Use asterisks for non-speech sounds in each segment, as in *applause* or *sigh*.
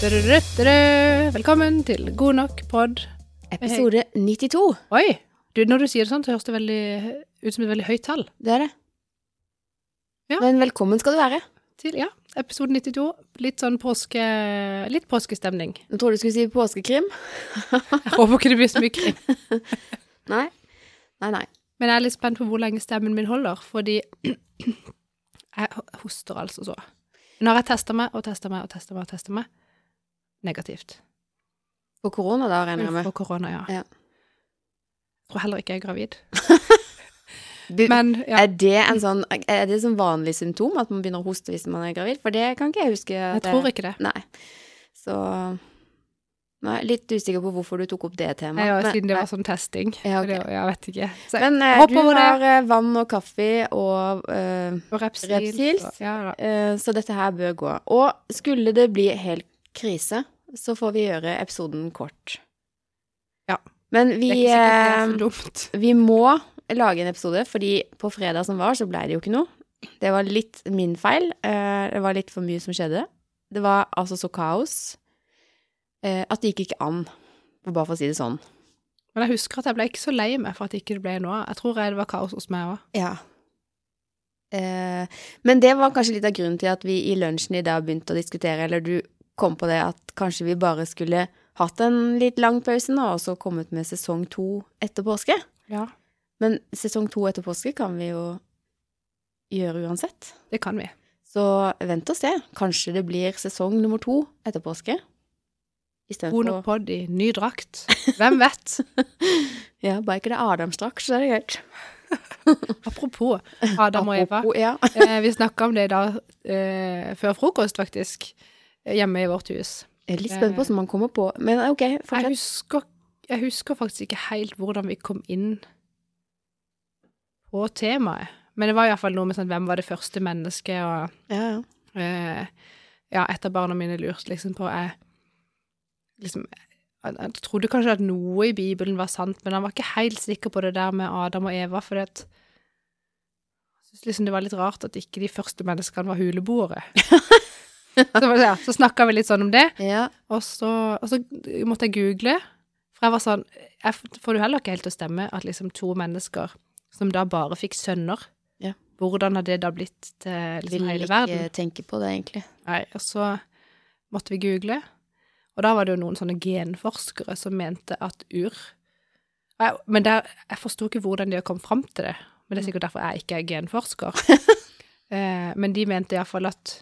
Velkommen til God nok pod. Episode 92. Oi! Du, når du sier det sånn, så høres det veldig ut som et veldig høyt tall. Det er det. Ja. Men velkommen skal du være. Til, ja, episode 92. Litt sånn påske... Litt påskestemning. Nå trodde du skulle si påskekrim. *laughs* Jeg håper ikke det blir så mye krim. *laughs* Nei. Nei, nei. Men jeg er litt spent på hvor lenge stemmen min holder, fordi *clears throat* jeg hoster altså så. Nå har jeg testa meg og testa meg og testa meg og testa meg. Negativt. På korona, da, regner jeg med. For korona, ja. Ja. Jeg tror heller ikke jeg er gravid. *laughs* Men ja, er det en sånn Er det sånn vanlig symptom at man begynner å hoste hvis man er gravid? For det kan ikke jeg huske. jeg tror ikke det. Nei. Så Nei, litt usikker på hvorfor du tok opp det temaet. Ja, siden det var sånn testing. Ja, okay. det, jeg vet ikke. Så, Men eh, du har det. eh, vann og kaffe og eh, og repsils. Repsils. og- Ja. Eh, Så dette her bør gå. Og skulle det bli helt krise, så får vi gjøre episoden kort. Ja. Men Det er ikke sikkert det er eh, så dumt. vi må lage en episode, fordi på fredag som var, så ble det jo ikke noe. Det var litt min feil. eh, Det var litt for mye som skjedde. Det var altså så kaos eh, at det gikk ikke an, bare for å si det sånn. Men jeg husker at jeg ble ikke så lei meg for at det ikke ble noe. Jeg tror det var kaos hos meg òg. Ja. Eh, men det var kanskje litt av grunnen til at vi i lunsjen i dag begynte å diskutere, eller du kom på det at kanskje vi bare skulle hatt en litt lang pause nå, og så kommet med sesong to etter påske. Ja, Men sesong to etter påske kan vi jo gjøre uansett. det kan vi. Så vent og se. Kanskje det blir sesong nummer to etter påske. God nok pod i ny drakt. Hvem vet? *laughs* Ja, bare ikke det er Adam straks, så er det greit. *laughs* Apropos Adam og Eva. Ja. Eh, vi snakka om det i dag eh, før frokost, faktisk. Eh, Hjemme i vårt hus. Jeg er litt spent på hvordan man kommer på Men ok, Jeg husker, jeg husker faktisk ikke helt hvordan vi kom inn på temaet. Men det var iallfall noe med sånn hvem var det første mennesket, og Ja, ja. eh, Ja, et av barna mine lurte liksom på jeg, liksom, jeg, jeg trodde kanskje at noe i Bibelen var sant, men han var ikke helt sikker på det der med Adam og Eva, for jeg synes liksom det var litt rart at ikke de første menneskene var huleboere. *laughs* så ja, så snakka vi litt sånn om det, ja. og så, og så måtte jeg google, for jeg var sånn jeg Får du heller ikke helt til å stemme at liksom to mennesker som da bare fikk sønner, Ja. hvordan har det da blitt til liksom Vil ikke tenke på det, egentlig. Nei, og så måtte vi google, og da var det jo noen sånne genforskere som mente at ur Men der, jeg forsto ikke hvordan de har kommet fram til det, men det er sikkert derfor jeg ikke er genforsker. *laughs* eh, men de mente iallfall at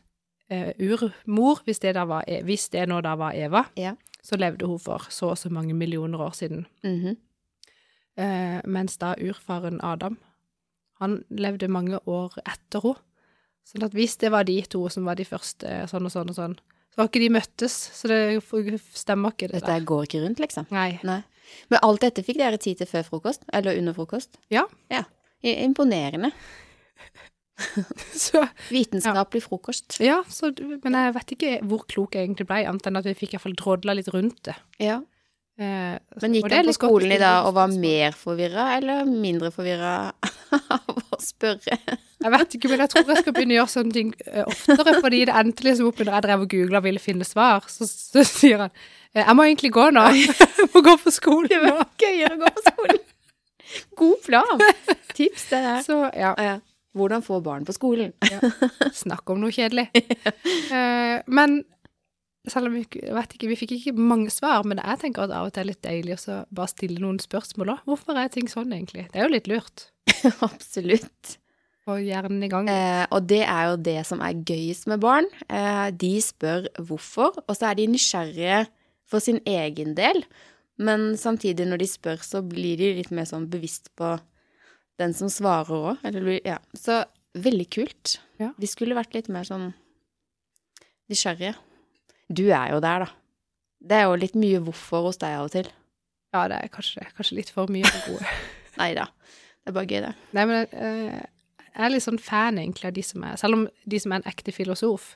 eh, urmor, hvis det, da var, E- hvis det nå da var Eva, Ja. så levde hun for så og så mange millioner år siden. Mhm. Eh, mens da urfaren Adam, han levde mange år etter henne. Sånn at hvis det var de to som var de første, sånn og sånn og sånn, så var ikke de møttes, så det stemmer ikke det Dette der. går ikke rundt, liksom. Nei. Nei. Men alt dette fikk dere tid til før frokost? Eller under frokost? Ja. Ja. Imponerende. *laughs* Så, Vitenskapelig frokost. ja, så, men jeg vet ikke hvor klok jeg egentlig ble, annet enn at vi fikk iallfall drodla litt rundt det. Ja. Eh, Men gikk han på skolen i dag og var mer forvirra eller mindre forvirra *laughs* av å spørre? Jeg vet ikke, men jeg tror jeg skal begynne å gjøre sånne ting eh, oftere, fordi det endte liksom opp når jeg drev og googla og ville finne svar, så, så sier han eh, jeg må egentlig gå nå, *laughs* jeg må gå på skolen Det var Gøyere å gå på skolen. God plan. Tips, det der. Så ja, Ja. Hvordan få barn på skolen. *laughs* snakk om noe kjedelig. uh, men selv om vi vet ikke, vi fikk ikke mange svar, men jeg tenker at av og til er litt deilig å bare stille noen spørsmål òg. Hvorfor er ting sånn, egentlig? Det er jo litt lurt. *laughs* Absolutt. Og hjernen i gang. Eh, og det er jo det som er gøyest med barn. Eh, de spør hvorfor, og så er de nysgjerrige for sin egen del. Men samtidig, når de spør, så blir de litt mer sånn bevisst på den som svarer òg. Ja. Så veldig kult. Ja. Vi skulle vært litt mer sånn nysgjerrige. Du er jo der, da. Det er jo litt mye hvorfor hos deg av og til. Ja, det er kanskje, kanskje litt for mye for gode. *laughs* Nei da. Det er bare gøy, det. Nei, men eh, jeg er litt sånn fan, egentlig, av de som er Selv om de som er en ekte filosof,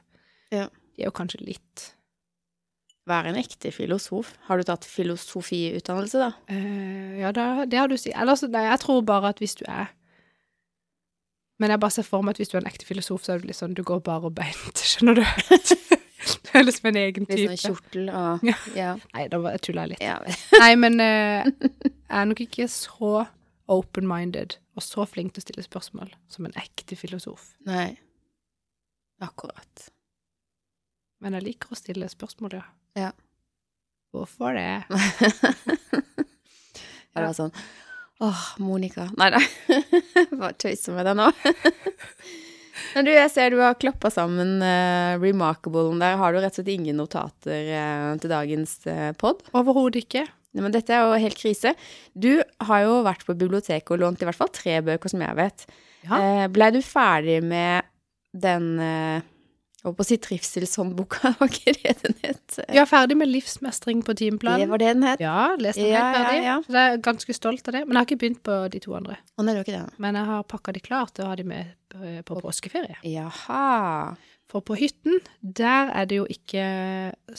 Ja. de er jo kanskje litt Være en ekte filosof. Har du tatt filosofiutdannelse, da? Uh, ja, da, det har du si. Ellers, nei, jeg tror bare at hvis du er Men jeg bare ser for meg at hvis du er en ekte filosof, så er du litt sånn Du går bare og beint, skjønner du? *laughs* du er liksom en egen type. Litt sånn kjortel og Ja. Ja. Nei, da tulla jeg litt. ja. Nei, men uh, jeg er nok ikke så open-minded og så flink til å stille spørsmål som en ekte filosof. Nei. Akkurat. Men jeg liker å stille spørsmål, ja. Ja. Hvorfor det? *laughs* Ja, det var sånn Åh, Monica. Nei da. *laughs* Bare tøyser med deg nå. *laughs* Men du, jeg ser du har klappa sammen uh, Remarkable der. Har du rett og slett ingen notater uh, til dagens uh, pod? Overhodet ikke. Nei, men dette er jo helt krise. Du har jo vært på biblioteket og lånt i hvert fall tre bøker, som jeg vet. Ja. Eh, Blei du ferdig med den eh, Jeg holdt på å si trivselshåndboka, var ikke det den het? Er ferdig med livsmestring på Det var det den het? Ja, lest den Ja, helt ferdig. ja, ja. Så jeg er ganske stolt av det. Men jeg har ikke begynt på de to andre. Å nei, det var ikke det. Men jeg har pakka de klart og har de med på, på påskeferie. Jaha. For på hytten, der er det jo ikke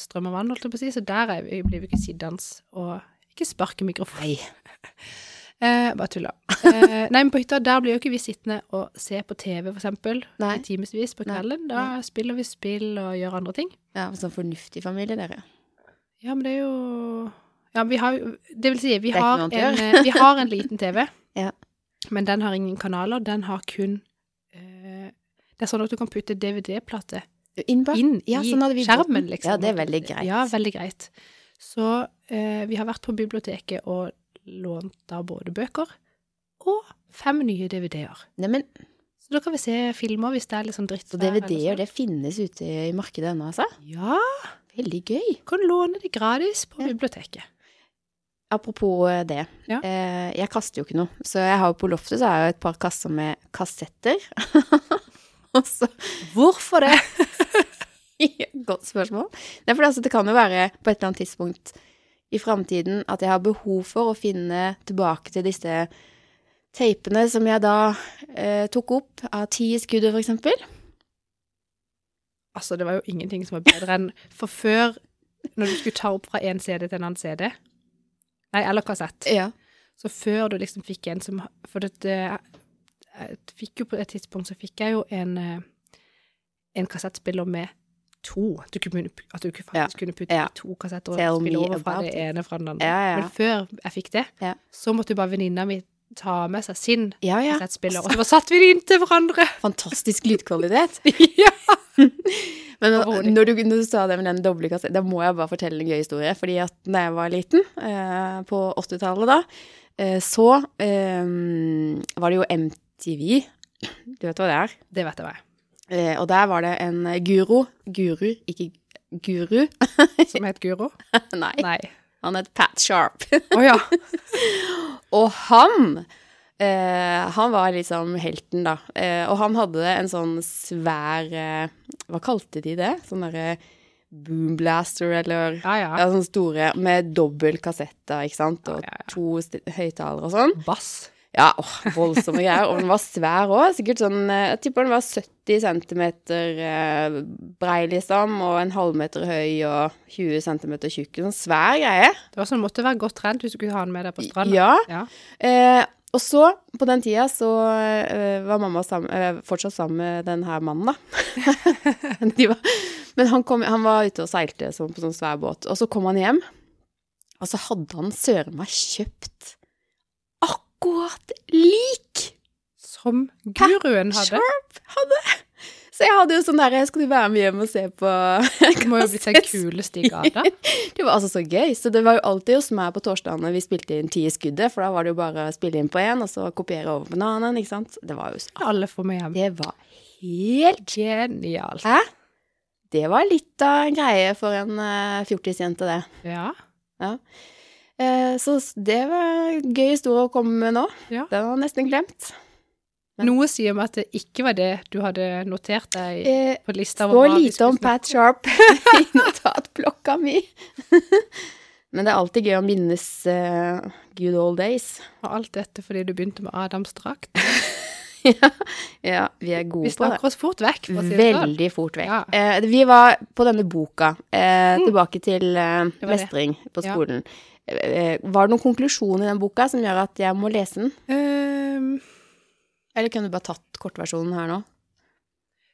strøm og vann, holdt jeg på å si, så der er vi, blir vi ikke sittende og ikke sparke mikrofon. Nei. *laughs* Eh, bare tulla. Eh, nei, men på hytta, der blir jo ikke vi sittende og se på TV, for eksempel, Nei. i timevis på Nei. kvelden. Da spiller vi spill og gjør andre ting. Ja, sånn fornuftig familie, dere. Ja, men det er jo Ja, vi har jo Det vil si, vi har, en, vi har en liten TV, *laughs* Ja. men den har ingen kanaler. Den har kun eh, Det er sånn at du kan putte DVD-plate Inn, inn ja, i sånn skjermen, liksom. Ja, det er veldig greit. Ja, veldig greit. Så eh, vi har vært på biblioteket og lånt da både bøker og fem nye DVD-er. Neimen Så da kan vi se filmer hvis det er litt sånn dritt. Og DVD-er, det finnes ute i markedet ennå, altså? sånn. Ja, Veldig gøy. kan låne det gratis på Ja. biblioteket. Apropos eh, det. Ja. Eh, jeg kaster jo ikke noe. Så jeg har jo på loftet så har jeg et par kasser med kassetter. *laughs* Og så Hvorfor det? *laughs* Godt spørsmål. Nei, for altså, det kan jo være på et eller annet tidspunkt i framtiden at jeg har behov for å finne tilbake til disse teipene som jeg da eh, tok opp av ti i skuddet, eksempel. Altså, det var jo ingenting som var bedre enn For før, når du skulle ta opp fra en CD til en annen CD Nei, eller kassett. Ja. Så før du liksom fikk en som For det, det jeg fikk jo På et tidspunkt så fikk jeg jo en eh, en kassettspiller med to. Du kunne, at du faktisk faktisk kunne putte Ja. to kassetter og spille over fra det ene fra den andre. Ja, ja. Men før jeg fikk det, Ja. så måtte jo bare venninna mi ta med seg sin Ja, ja. kassettspiller, og så satt satte vi det inntil hverandre. *laughs* Fantastisk lydkvalitet. *laughs* ja. Men når du, når du sa det med den doble kassetten, da må jeg bare fortelle en gøy historie. Fordi at da jeg var liten, eh, på 80-tallet da, eh, så eh, var det jo MTV. Du vet hva det er? Det vet jeg hva er. Eh, og der var det en guro. Guru, ikke guru. *laughs* Som het Guro? *laughs* Nei, Nei. han het Pat Sharp. Å ja. *laughs* og han eh, Han var liksom helten, da. Eh, og han hadde en sånn svær eh, Hva kalte de det? Sånn derre boomblaster, eller Ja, ja. Ja, sånne store med dobbel kassett, ikke sant, og to høyttalere og sånn. Bass. Ja, åh, voldsomme greier. Og den var svær òg. Sikkert sånn eh, Jeg tipper den var 70 cm eh, brei, liksom, og en halvmeter høy og 20 cm tjukk. Sånn svær greie. Det var sånn, måtte være godt trent hvis du skulle ha den med deg på stranda. Ja. Ja. Eh, og så, på den tida, så eh, var mamma sammen, eh, fortsatt sammen med den her mannen, da. *laughs* *laughs* Var, men han, kom, han var ute og seilte sånn, på sånn svær båt, og så kom han hjem, og så hadde han søren meg kjøpt akkurat lik Som guruen hadde. Sharp hadde. Så jeg hadde jo sånn der, skal du være med hjem og se på *laughs* Det må jo bli den kuleste i gata. Det var altså så gøy. Så det var jo alltid hos meg på torsdagene vi spilte inn ti i skuddet, for da var det jo bare å spille inn på én, og så kopiere over på en annen, ikke sant. Det var jo så Alle får med hjem. Det var helt Genialt. Hæ? Det var litt av en greie for en uh, fjortisjente, det. Ja. Eh, så det var en gøy historie å komme med nå. Ja. Den var nesten glemt. Men- Noe sier meg at det ikke var det du hadde notert deg Eh, på lista. Over lite om Pat Sharp *laughs* *laughs* i notatblokka mi. *laughs* Men det er alltid gøy å minnes uh, good old days. Og alt dette fordi du begynte med Adams drakt. ja, ja, vi er Vi gode på det. Vi snakker oss fort vekk, for å si det sånn. Veldig fort vekk. Ja. Eh, vi var på denne boka, eh, tilbake til eh, mestring på skolen. Eh, var det noen konklusjon i den boka som gjør at jeg må lese den? Um, Eller kunne du bare tatt kortversjonen her nå?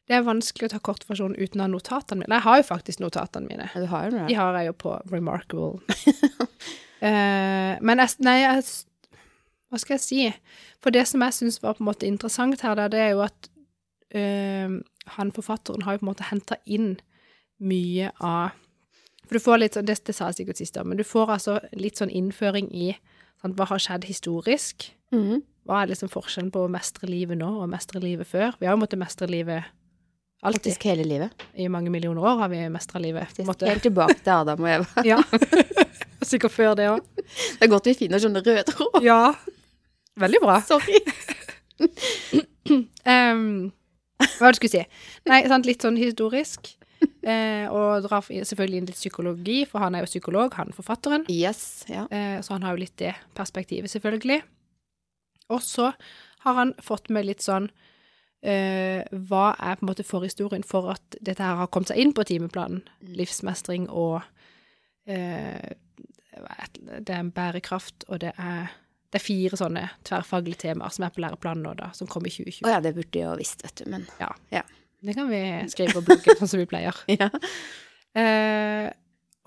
Det er vanskelig å ta kortversjonen uten å ha notatene mine. Jeg har jo faktisk notatene mine. Ja, du har jo De har jeg jo på Remarkable. uh, *laughs* men jeg, nei, jeg, hva skal jeg si? For det som jeg syns var på en måte interessant her, det er jo at uh, han forfatteren har jo på en måte henta inn mye av For du får litt sånn, det, det sa jeg sikkert sist, òg, men du får altså litt sånn innføring i sant, hva har skjedd historisk. Mm. Hva er liksom forskjellen på å mestre livet nå og mestre livet før? Vi har jo måttet mestre livet alltid. Faktisk hele livet. I mange millioner år har vi mestra livet. Helt tilbake til Adam og Eva. Ja. *laughs* Sikkert før det òg. Det er godt vi finner sånne røde tråder. Ja. Veldig bra. Sorry. Um, hva var det du skulle si? Nei, sant, litt sånn historisk. *laughs* Eh, og drar selvfølgelig inn litt psykologi, for han er jo psykolog, han forfatteren. Yes, ja. Eh, så han har jo litt det perspektivet, selvfølgelig. Og så har han fått med litt sånn eh, Hva er på en måte forhistorien for at dette her har kommet seg inn på timeplanen? Livsmestring og eh, Det er en bærekraft, og det er det er fire sånne tverrfaglige temaer som er på læreplanen nå, da, som kom i 2020. Å ja, det burde jeg jo visst, vet du, men Det kan vi *laughs* skrive på bloggen, sånn som vi pleier. *laughs* ja. Eh,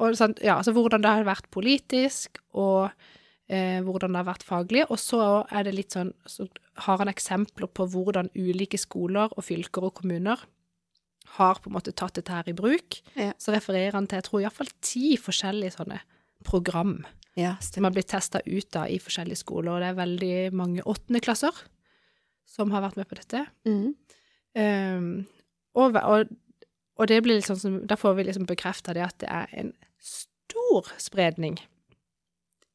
og sånn, ja, så hvordan det har vært politisk, og eh, hvordan det har vært faglig. Og så er det litt sånn, så har han eksempler på hvordan ulike skoler og fylker og kommuner har på en måte tatt dette her i bruk. Ja. Så refererer han til, jeg tror iallfall ti forskjellige sånne program ja, som har blitt testa ut da i forskjellige skoler. Og det er veldig mange åttendeklasser som har vært med på dette. Mm. Um, og, og, og det blir litt sånn som Da får vi liksom bekrefta det at det er en stor spredning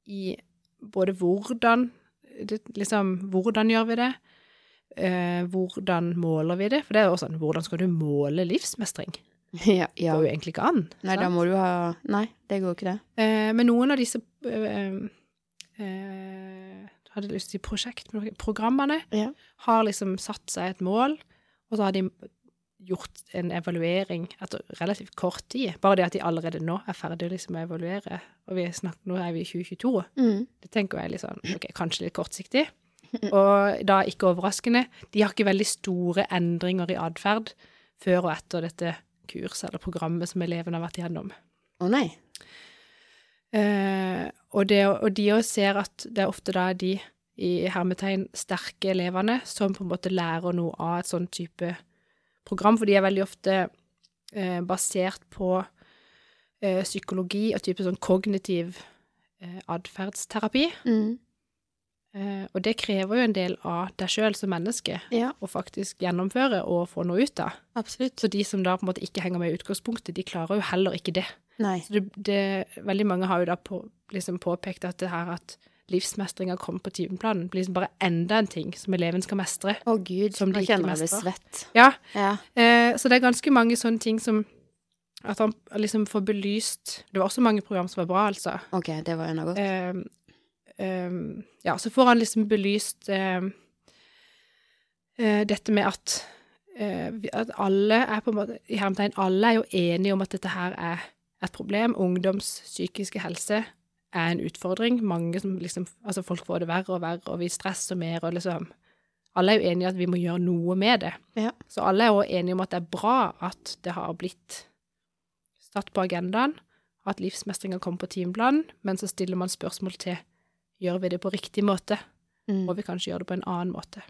i både hvordan det, Liksom, hvordan gjør vi det? Eh, hvordan måler vi det? For det er jo sånn, hvordan skal du måle livsmestring? *laughs* Ja, Det går jo egentlig ikke an. Nei, da må du ha Nei, det går ikke det. Eh, men noen av disse eh, eh, Hadde lyst til prosjekt, men programmene Ja. har liksom satt seg et mål, og så har de gjort en evaluering etter relativt kort tid. Bare det at de allerede nå er ferdige liksom, å evaluere, og vi snakker, nå er vi i 2022, mm. det tenker jeg litt sånn, ok, kanskje litt kortsiktig. *laughs* Og da ikke overraskende, de har ikke veldig store endringer i atferd før og etter dette kurset eller programmet som elevene har vært igjennom. Å nei. Eh, og, det, og de òg ser at det er ofte da de i hermetegn sterke elevene som på en måte lærer noe av et sånn type program, for de er veldig ofte eh, basert på eh, psykologi og type sånn kognitiv eh, atferdsterapi. Mm. Eh, og det krever jo en del av deg sjøl som menneske Ja, å faktisk gjennomføre og få noe ut av. absolutt. Så de som da på en måte ikke henger med i utgangspunktet, de klarer jo heller ikke det. Nei. Så det, det, veldig mange har jo da på, liksom påpekt at det her at livsmestringa kommer på timeplanen, blir liksom bare enda en ting som eleven skal mestre. Å gud, Som de ikke mestrer. svett. Ja, Ja. eh, så det er ganske mange sånne ting som At han liksom får belyst Det var også mange program som var bra, altså. Ok, det var enda godt. Eh, eh, ja, så får han liksom belyst eh, eh, dette med at eh, at alle er på en måte I hermetegn alle er jo enige om at dette her er et problem. Ungdoms psykiske helse er en utfordring. Mange som liksom Altså, folk får det verre og verre, og vi stresser mer, og liksom Alle er jo enige i at vi må gjøre noe med det. Ja. Så alle er også enige om at det er bra at det har blitt satt på agendaen, at livsmestringa kommer på timeplanen, men så stiller man spørsmål til gjør vi det på riktig måte, Mm. må vi kanskje gjøre det på en annen måte.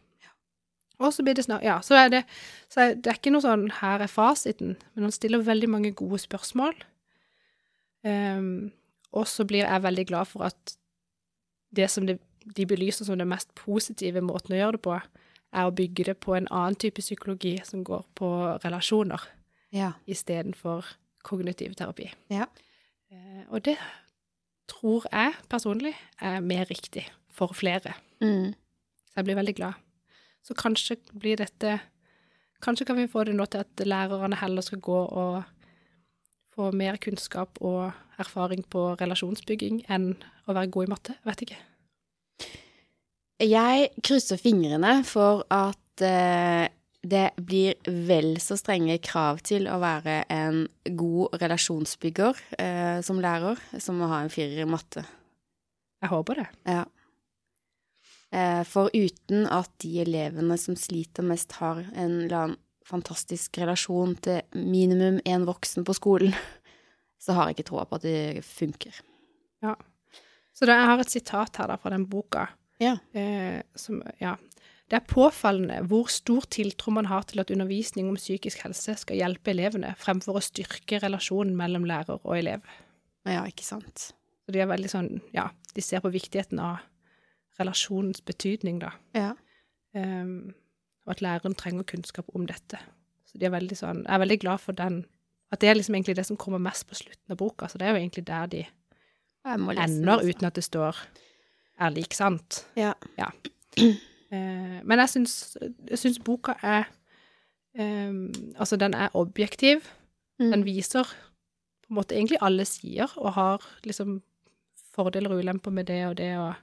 Og så blir det snart Ja, så er det så er, Det er ikke noe sånn 'her er fasiten', men han stiller veldig mange gode spørsmål. Ehm, og så blir jeg veldig glad for at det som det, de belyser som den mest positive måten å gjøre det på, er å bygge det på en annen type psykologi som går på relasjoner, Ja. istedenfor kognitiv terapi. Ja. Eh, og det tror jeg personlig er mer riktig for flere. Mm. Så jeg blir veldig glad. Så kanskje blir dette Kanskje kan vi få det nå til at lærerne heller skal gå og få mer kunnskap og erfaring på relasjonsbygging enn å være god i matte. Vet ikke. Jeg krysser fingrene for at eh, det blir vel så strenge krav til å være en god relasjonsbygger eh, som lærer, som å ha en firer i matte. Jeg håper det. Ja. Eh, for uten at de elevene som sliter mest, har en eller annen fantastisk relasjon til minimum én voksen på skolen, *laughs* så har jeg ikke troa på at det funker. Ja. Så da, jeg har et sitat her da fra den boka. Ja. Eh, som, ja. Det er påfallende hvor stor tiltro man har til at undervisning om psykisk helse skal hjelpe elevene, fremfor å styrke relasjonen mellom lærer og elev. Ja, ikke sant. Så de er veldig sånn, ja, de ser på viktigheten av relasjonens betydning, da. Ja. Ehm, og at læreren trenger kunnskap om dette. Så de er veldig sånn, jeg er veldig glad for den, at det er liksom egentlig det som kommer mest på slutten av boka, så det er jo egentlig der de lese ender altså. uten at det står er lik sant. Ja. *clears throat* Eh, men jeg syns boka er eh, Altså, den er objektiv. Mm. Den viser på en måte egentlig alle sider, og har liksom fordeler og ulemper med det og det, og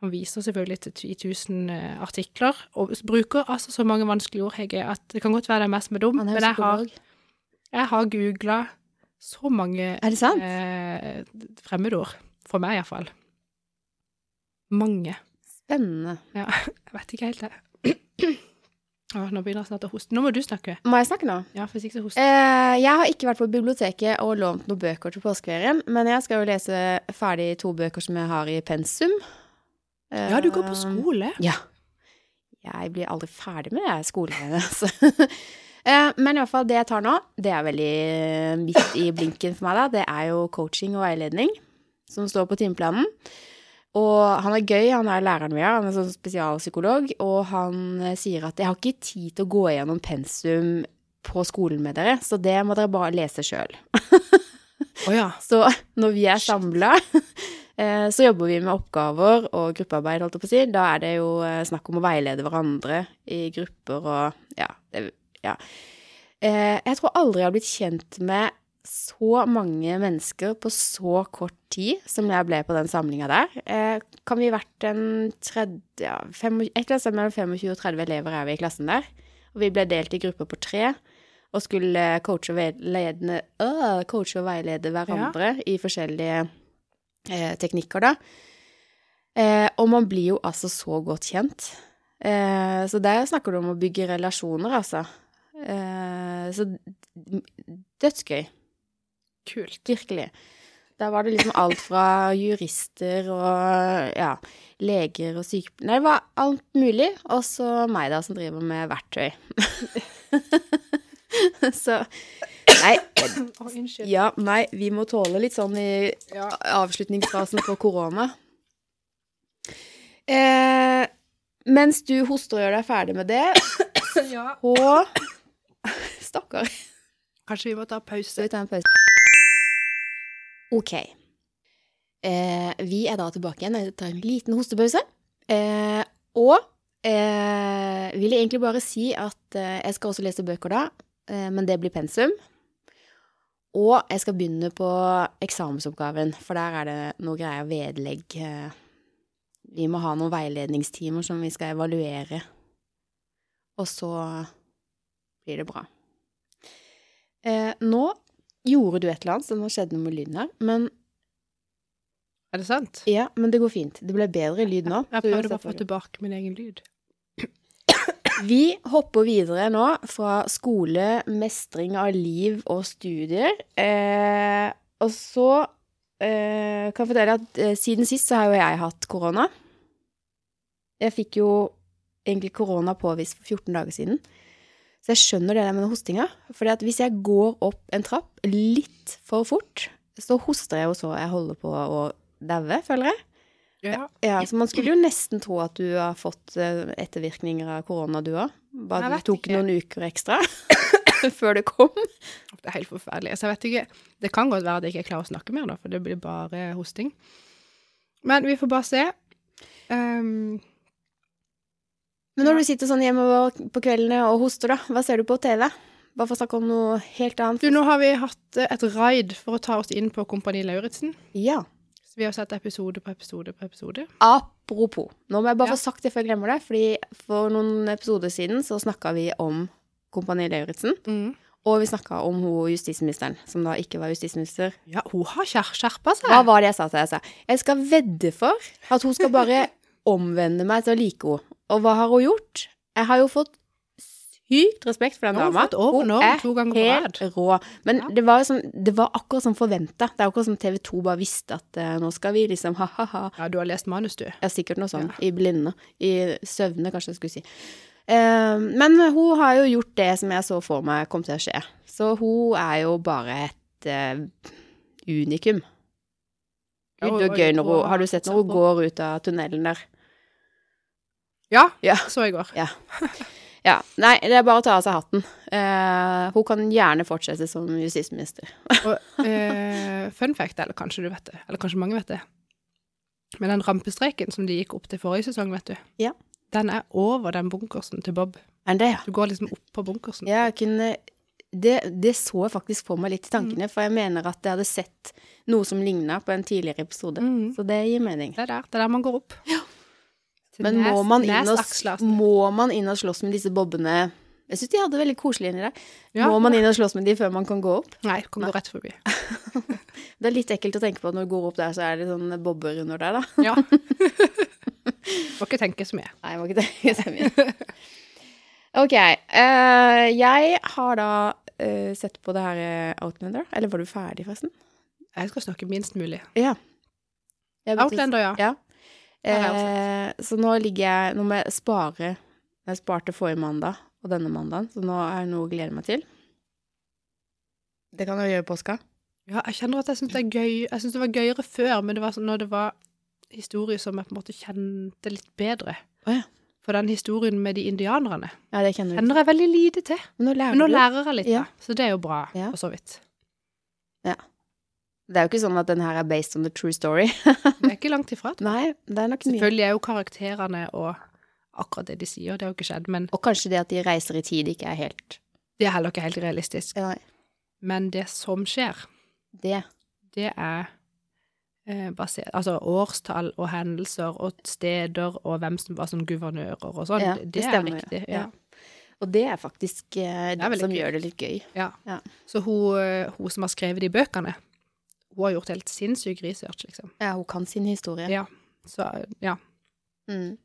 han viser selvfølgelig til 10 000 eh, artikler, og bruker altså så mange vanskelige ord, Hege, at det kan godt være det er meg som er dum, men jeg har, jeg har googla så mange det sant? eh, fremmedord. For meg, iallfall. Mange. Spennende. Ja, *laughs* jeg vet ikke helt det. *clears throat* Å, nå begynner jeg snart å hoste. Nå må du snakke. Må jeg snakke nå? Ja, for hvis ikke så hoster Eh, jeg har ikke vært på biblioteket og lånt noen bøker til påskeferien, men jeg skal jo lese ferdig to bøker som jeg har i pensum. Ja, du går på Eh, skole. Ja. Jeg blir aldri ferdig med det skolegreiene, *laughs* altså. Eh, Men i hvert fall det jeg tar nå, det er veldig midt i blinken for meg, da. Det er jo coaching og veiledning som står på timeplanen. Og han er gøy, han er læreren vi har, han er sånn spesialpsykolog, og han eh, sier at jeg har ikke tid til å gå gjennom pensum på skolen med dere, så det må dere bare lese sjøl. Oh, *laughs* ja. Så når vi er samla, *laughs* så jobber vi med oppgaver og gruppearbeid, holdt jeg på å si. Da er det jo eh, snakk om å veilede hverandre i grupper og ja. Det, ja. Eh, Jeg tror aldri jeg har blitt kjent med så mange mennesker på så kort tid som jeg ble på den samlinga der. Eh, Kan vi vært en tredje, ja, fem, et eller annet sted mellom 25 og 30 elever er vi i klassen der. Og vi ble delt i grupper på tre og skulle coache og, veilede, øh, coache og veilede hverandre i forskjellige eh, teknikker, da. Eh, og man blir jo altså så godt kjent. Eh, så der snakker du om å bygge relasjoner, altså. Eh, så dødsgøy. Kult. Virkelig. Der var det liksom alt fra jurister og ja, leger og sykepleiere Nei, det var alt mulig. Og så meg, da, som driver med verktøy. *laughs* så Nei. oh. Ja, nei, vi må tåle litt sånn i Ja. avslutningsfasen på korona. Eh, mens du hoster og gjør deg ferdig med det, *coughs* ja. og Stakkar. Kanskje vi må ta Skal pause. vi ta en pause? Ok. Eh, vi er da tilbake igjen. Jeg tar en liten hostepause. Eh, og eh, vil jeg egentlig bare si at eh, jeg skal også lese bøker da, eh, men det blir pensum. Og jeg skal begynne på eksamensoppgaven, for der er det noe greier vedlegg. eh, Vi må ha noen veiledningstimer som vi skal evaluere. Og så blir det bra. Eh, nå gjorde du et eller annet, så nå skjedde noe med lyden her. Men Er det sant? ja, men det går fint. Det ble bedre lyd nå. Jeg prøvde bare å få tilbake min egen lyd. Vi hopper videre nå fra skole, mestring av liv og studier. Eh, og så eh, kan jeg fortelle at eh, siden sist så har jo jeg hatt korona. Jeg fikk jo egentlig korona påvist for 14 dager siden. Så jeg skjønner det der med hostinga. For hvis jeg går opp en trapp litt for fort, så hoster jeg jo så jeg holder på å daue, føler jeg. Ja. Ja, så man skulle jo nesten tro at du har fått eh, ettervirkninger av korona, du òg. Bare du det tok ikke. noen uker ekstra *coughs* før det kom. Det er helt forferdelig. Så jeg vet ikke Det kan godt være at jeg ikke klarer å snakke mer, da, for det blir bare hosting. Men vi får bare se. Um, Men når du sitter sånn hjemme på kveldene og hoster, da, hva ser du på TV? Bare for å snakke om noe helt annet. du, nå har vi hatt eh, et raid for å ta oss inn på Kompani Lauritzen. Ja. Så vi har sett episode på episode på episode. Apropos. Nå må jeg bare Ja. få sagt det før jeg glemmer det, fordi for noen episoder siden så snakka vi om Kompani Lauritzen. Mm. Og vi snakka om hun justisministeren, som da ikke var justisminister. Ja, hun har skjer skjerpa seg. Hva var det jeg sa til deg? Jeg sa, Jeg skal vedde for at hun skal bare *laughs* omvende meg til å like henne. Og hva har hun gjort? Jeg har jo fått sykt respekt for den Nå dama. fått Hun er to helt rå. Men Ja. det, var sånn, det var akkurat som forventa. Det er akkurat som TV 2 bare visste at uh, nå skal vi liksom ha-ha-ha. Ja, du har lest manus, du. Ja, sikkert noe sånn. I blinde. I søvne, kanskje jeg skulle si. Uh, men hun har jo gjort det som jeg så for meg kom til å skje. Så hun er jo bare et uh, unikum. Gud, og gøy når hun Har du sett når hun går ut av tunnelen der? Ja, Ja. så i går. Ja. *laughs* Nei, det er bare å ta av seg hatten. Uh, hun kan gjerne fortsette som justisminister. *laughs* Eh, fun fact, eller kanskje du vet det, eller kanskje mange vet det, men den rampestreken som de gikk opp til forrige sesong, vet du, Ja. den er over den bunkersen til Bob. Er det, ja? Du går liksom opp på bunkersen. Ja, kunne det, det så jeg faktisk på meg litt i tankene, for jeg mener at jeg hadde sett noe som ligna på en tidligere episode. Mm. Så det gir mening. Det er der, det er der man går opp. Til Men må man, og, må man inn og slåss med disse bobbene? Jeg syns de hadde veldig koselig inni der. Ja. Må man inn og slåss med de før man kan gå opp? Nei, kan gå rett forbi. *laughs* Det er litt ekkelt å tenke på at når du går opp der, så er det sånne bobber under der, da. Ja. *laughs* Må ikke tenke så mye. Nei, må ikke tenke så mye. Ok. Uh, jeg har da uh, sett på det her eh, Outlander. Eller var du ferdig, forresten? Jeg skal snakke minst mulig. Ja. Outlander, ja. Ja. Eh, så nå ligger jeg Nå må jeg spare Jeg sparte forrige mandag og denne mandagen, så nå er det noe å glede meg til. Det kan jeg gjøre i påska. Ja, jeg kjenner at jeg syns det er gøy. Jeg syns det var gøyere før, men det var sånn når det var historie som jeg på en måte kjente litt bedre. Oh, ja. For den historien med de indianerne Ja, det kjenner kjenner jeg veldig lite til. Men nå lærer Men nå lærer jeg litt, Ja. da. Så det er jo bra, Ja. for så vidt. Det er jo ikke sånn at den her er based on the true story. Det er ikke langt ifra. Nei, det er nok mye. Selvfølgelig er jo karakterene og akkurat det de sier, det har jo ikke skjedd, men Og kanskje det at de reiser i tid ikke er helt det er heller ikke helt realistisk. Nei, Men det som skjer, det. det er eh, basert Altså årstall og hendelser og steder og hvem som var som guvernører og sånn. Ja, det, det er stemmer, riktig. ja. Ja. Og det er faktisk eh, er det, er som gøy. gjør det litt gøy. Ja. Ja. Så hun, eh, hun som har skrevet de bøkene, hun har gjort helt sinnssyk research, liksom. Ja, hun kan sin historie. Ja. Så ja. Mm.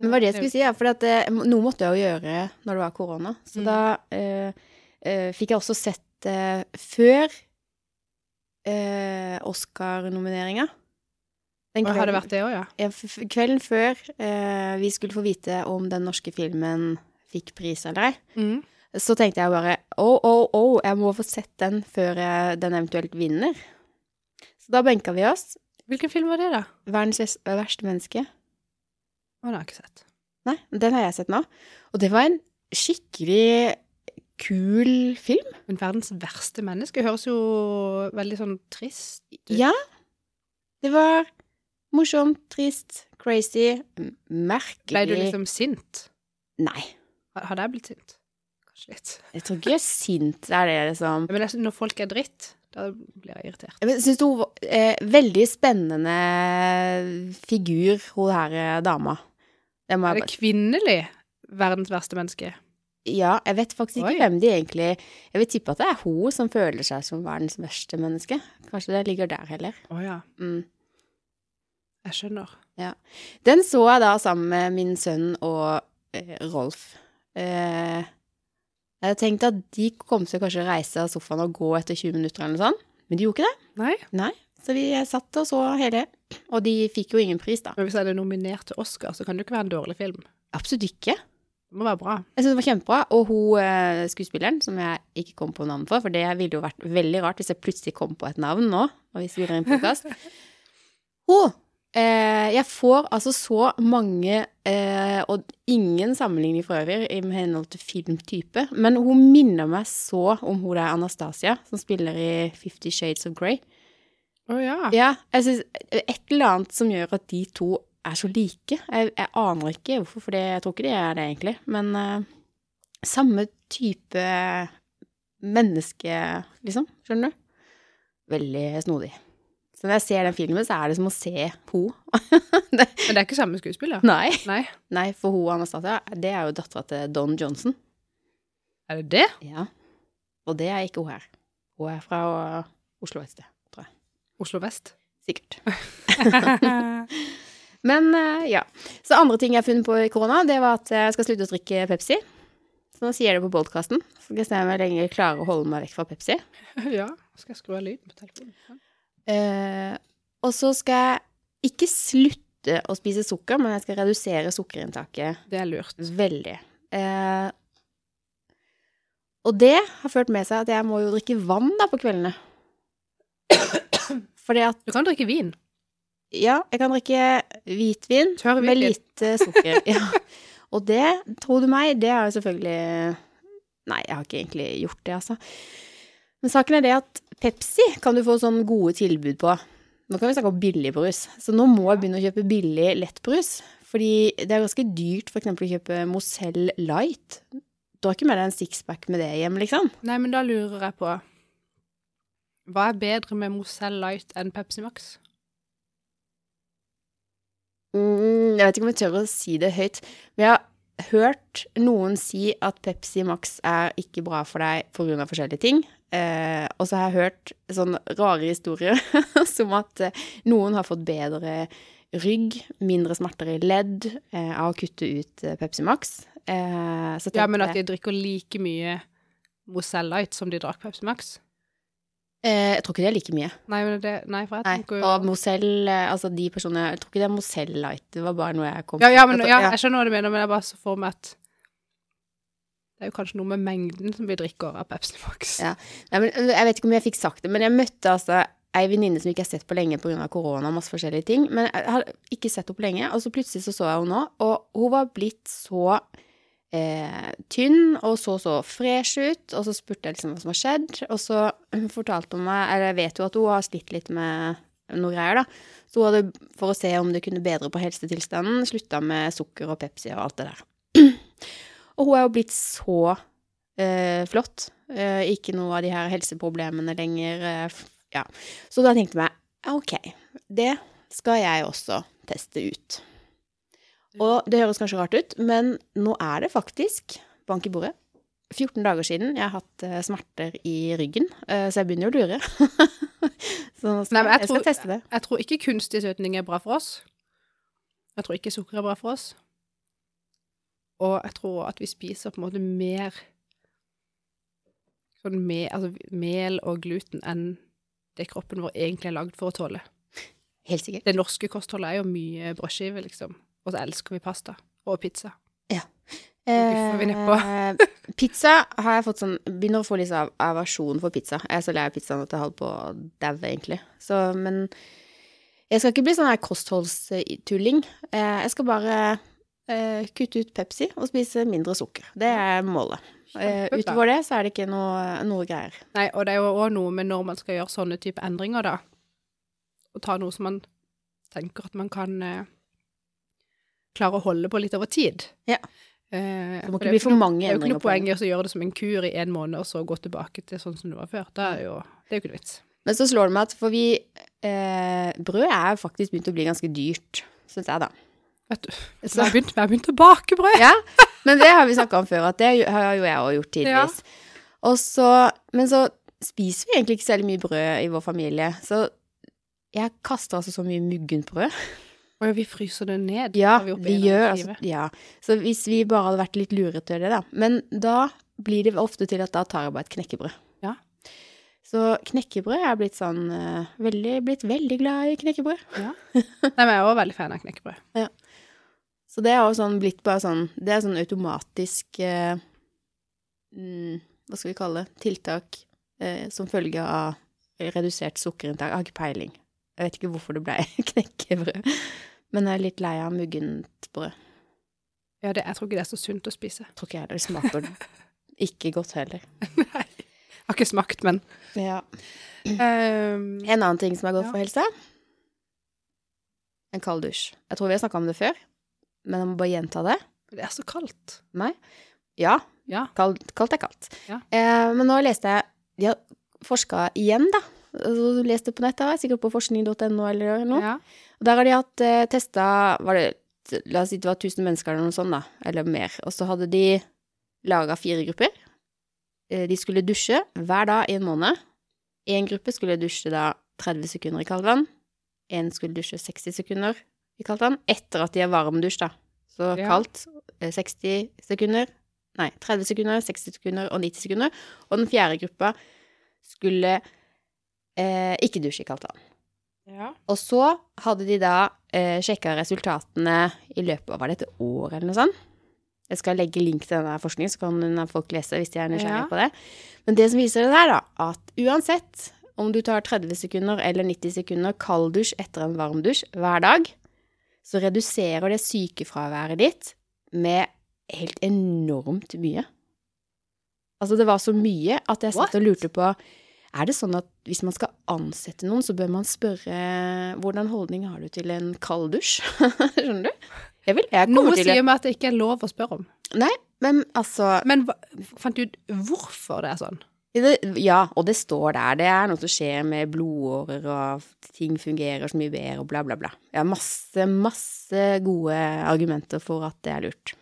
Men hva er det jeg skulle si? Ja, for at, eh, noe måtte jeg jo gjøre når det var korona. Så Mm. da eh, eh, fikk jeg også sett eh, før eh, Oscar-nomineringa. Den Og har det vært det òg, ja? Ja, Kvelden før vi skulle få vite om den norske filmen fikk pris eller ei, Mm. Så tenkte jeg bare oh, oh, oh, jeg må få sett den før eh, den eventuelt vinner. Så da benka vi oss. Hvilken film var det, da? Verdens verste menneske. Å, den har jeg ikke sett. Nei, den har jeg sett nå. Og det var en skikkelig kul film. Men verdens verste menneske høres jo veldig sånn trist ut. Ja. Det var morsomt, trist, crazy, merkelig Ble du liksom sint? Nei. Har- Hadde jeg blitt sint? Kanskje. Jeg tror ikke sint er det, liksom. Men jeg, når folk er dritt, da blir jeg irritert. Jeg syns hun eh, veldig spennende figur, hun her eh, dama. Det må Er det bare kvinnelig verdens verste menneske? Ja, jeg vet faktisk ikke Oi. hvem de egentlig Jeg vil tippe at det er hun som føler seg som verdens verste menneske. Kanskje det ligger der heller. Å ja, Mm. jeg skjønner. Den så jeg da sammen med min sønn og eh, Rolf. Eh, jeg hadde tenkt at de kom til å kanskje reise av sofaen og gå etter 20 minutter eller noe sånt, men de gjorde ikke det. Nei, Så vi satt og så hele, og de fikk jo ingen pris, da. men hvis jeg er nominert til Oscar, så kan det jo ikke være en dårlig film. Absolutt ikke. Det må være bra. Jeg syns det var kjempebra, og hun eh, skuespilleren, som jeg ikke kom på navn for, for det ville jo vært veldig rart hvis jeg plutselig kom på et navn nå, og vi spiller inn podkast. *laughs* Hun eh, Jeg får altså så mange eh, Og ingen sammenligning for øvrig i henhold til filmtype, men hun minner meg så om hun der Anastasia, som spiller i Fifty Shades of Grey. Å ja. Ja, jeg syns et eller annet som gjør at de to er så like. Jeg, jeg aner ikke hvorfor, for det, jeg tror ikke de er det egentlig. Men eh, samme type menneske, liksom. Skjønner du? Veldig snodig. Så når jeg ser den filmen, så er det som å se ho. *laughs* Men det er ikke samme skuespiller? Nei. Nei. Nei, for ho Anastasia, det er jo dattera til Don Johnson. Er det det? Ja. Og det er ikke hun her. Hun er fra Oslo et sted, tror jeg. Oslo vest? Sikkert. *laughs* *laughs* Men eh, ja. Så andre ting jeg har funnet på i korona, det var at jeg skal slutte å drikke Pepsi. så nå sier jeg det på podkasten. Så skal jeg se om jeg lenger klarer å holde meg vekk fra Pepsi. ja. Skal jeg skru av lyden på telefonen? Eh, og så skal jeg ikke slutte å spise sukker, men jeg skal redusere sukkerinntaket Det er lurt. veldig. Uh, og det har ført med seg at jeg må jo drikke vann da på kveldene. *coughs* Fordi at Du kan drikke vin. Ja, jeg kan drikke hvitvin hvitvin. med lite sukker. *laughs* ja. Og det, tror du meg, det har jeg selvfølgelig Nei, jeg har ikke egentlig gjort det, altså. Men saken er det at Pepsi kan du få sånn gode tilbud på. Nå kan vi snakke om billigbrus. Så nå må jeg begynne å kjøpe billig lettbrus. Fordi det er ganske dyrt eksempel å kjøpe Mozell Light. Du har ikke med deg en sixpack med det hjem, liksom. Nei, men da lurer jeg på Hva er bedre med Mozell Light enn Pepsi Max? Mm, jeg vet ikke om jeg tør å si det høyt, men jeg har hørt noen si at Pepsi Max er ikke bra for deg pga. forskjellige ting. Eh, og så har jeg hørt sånne rare historier *laughs* som at eh, noen har fått bedre rygg, mindre smerter i ledd eh, av å kutte ut eh, Pepsi Max. Eh, så Ja, men at de drikker like mye Mozell Light som de drakk Pepsi Max? eh, Jeg tror ikke det er like mye. Nei, men det, nei for jeg tenker jo og Mozell, altså de personene Jeg tror ikke det er Mozell Light, det var bare noe jeg kom ja, ja, men, ja, jeg skjønner hva du mener, men jeg bare så for meg at det er jo kanskje noe med mengden som vi drikker av Pepsi Max. Ja. Nei, men jeg vet ikke om jeg fikk sagt det, men jeg møtte altså ei venninne som ikke har sett på lenge pga. korona og masse forskjellige ting. Men jeg har ikke sett henne på lenge, og så plutselig så, så jeg henne nå, og hun var blitt så eh, tynn og så så fresh ut, og så spurte jeg liksom hva som har skjedd, og så fortalte hun meg, eller jeg vet jo at hun har slitt litt med noe greier, da. Så hun hadde, for å se om det kunne bedre på helsetilstanden, slutta med sukker og Pepsi og alt det der. Og hun er jo blitt så eh, flott. Eh, ikke noe av de her helseproblemene lenger. Eh, ja. Så da tenkte jeg meg, ok, det skal jeg også teste ut. Og det høres kanskje rart ut, men nå er det faktisk, bank i bordet, 14 dager siden jeg har hatt eh, smerter i ryggen, eh, så jeg begynner å lure. *laughs* så skal, Nei, jeg jeg skal tror- teste det. Jeg tror ikke kunstig søtning er bra for oss. Jeg tror ikke sukker er bra for oss. Og jeg tror at vi spiser på en måte mer sånn me, altså mel og gluten enn det kroppen vår egentlig er lagd for å tåle. Helt sikkert. Det norske kostholdet er jo mye brødskive, liksom. Og så elsker vi pasta. Og pizza. Ja. vi nedpå. Eh, pizza har jeg fått sånn Begynner å få litt av aversjon for pizza. Jeg er så lei av pizzaen at jeg holder på å daue, egentlig. Så, men jeg skal ikke bli sånn her kostholdstulling. Eh, jeg skal bare kutte ut Pepsi og spise mindre sukker. Det er målet. Eh, utover det så er det ikke noe, noe greier. Nei, og det er jo òg noe med når man skal gjøre sånne type endringer, da. Å ta noe som man tenker at man kan eh, klare å holde på litt over tid. Ja. Eh, Det må ikke bli for mange Det er jo ikke endringer noe poeng i å gjøre det som en kur i en måned, og så gå tilbake til sånn som det var før. Det er jo, det er jo ikke noe vits. Men så slår det meg at for vi eh, Brød er faktisk begynt å bli ganske dyrt, syns jeg, da. Vet du, jeg har begynt, jeg har begynt å bake brød! Ja, men det har vi snakka om før, at det har jo jeg òg gjort tidligvis. Ja. så, men så spiser vi egentlig ikke så mye brød i vår familie, så jeg kaster altså så mye muggent brød. Og ja, vi fryser det ned. Ja, vi, vi gjør altså, ja. Så hvis vi bare hadde vært litt lure til det, da. Men da blir det ofte til at da tar jeg bare et knekkebrød. Ja. Så knekkebrød er blitt sånn eh, veldig, blitt veldig glad i knekkebrød. Ja. Nei, men jeg er også veldig fan av knekkebrød. Så det er jo sånn blitt bare sånn Det er sånn automatisk eh, mm, Hva skal vi kalle det? Tiltak eh, som følge av redusert sukkerinntak. Jeg har ikke peiling. Jeg vet ikke hvorfor det ble *laughs* knekkebrød. Men jeg er litt lei av muggent brød. Ja, det, jeg tror ikke det er så sunt å spise. Tror ikke jeg det smaker *laughs* ikke godt heller. Nei. Jeg har ikke smakt, men Ja. um, En annen ting som er godt Ja. for helsa En kald dusj. Jeg tror vi har snakka om det før, men jeg må bare gjenta det. Det er så kaldt. Nei? Ja, Ja. kaldt, kaldt er kaldt. Ja. Eh, men nå leste jeg De har forska igjen, da. Du leste på nettet, sikkert på forskning.no eller noe. Ja. Der har de hatt eh, testa var det, La oss si det var 1000 mennesker eller noe sånt, da. Eller mer. Og så hadde de laga fire grupper. Eh, de skulle dusje hver dag i en måned. Én gruppe skulle dusje da 30 sekunder i kaldt vann. Én skulle dusje 60 sekunder i kalte han, Etter at de har varmdusj, da. Så Ja. kaldt eh, 60 sekunder, Nei, 30 sekunder, 60 sekunder og 90 sekunder. Og den fjerde gruppa skulle eh, ikke dusje i kaldt vann. Ja. Og så hadde de da eh, sjekka resultatene i løpet av var det et år eller noe sånt. Jeg skal legge link til denne forskningen, så kan folk lese hvis de er nysgjerrige Ja. på det. Men det som viser det der, da, at uansett om du tar 30 sekunder eller 90 sekunder kalddusj etter en varmdusj hver dag, så reduserer det sykefraværet ditt med helt enormt mye. Altså, det var så mye at jeg satt og lurte på er det sånn at hvis man skal ansette noen, så bør man spørre hvordan holdning har du til en kalddusj? *laughs* Skjønner du? Jeg vil, jeg Noe til sier meg at det ikke er lov å spørre om. Nei, men altså Men fant du ut hvorfor det er sånn? Det, Ja, og det står der. Det er noe som skjer med blodårer, og ting fungerer så mye bedre, og bla, bla, bla. Jeg har masse, masse gode argumenter for at det er lurt.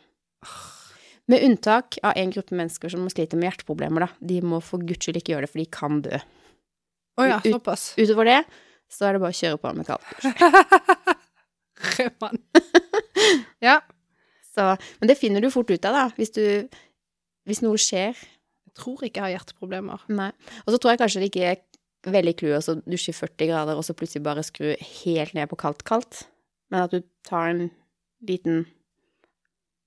Med unntak av en gruppe mennesker som sliter med hjerteproblemer, da. De må for guds skyld ikke gjøre det, for de kan dø. Å ja, Ut- Utover det, så er det bare å kjøre på med kalddusj. *laughs* Rødmann. *laughs* ja. Så, men det finner du fort ut av, da, hvis du Hvis noe skjer. Tror ikke jeg har hjerteproblemer. Nei. Og så tror jeg kanskje det ikke er veldig clou å dusje i 40 grader, og så plutselig bare skru helt ned på kaldt-kaldt. Men at du tar en liten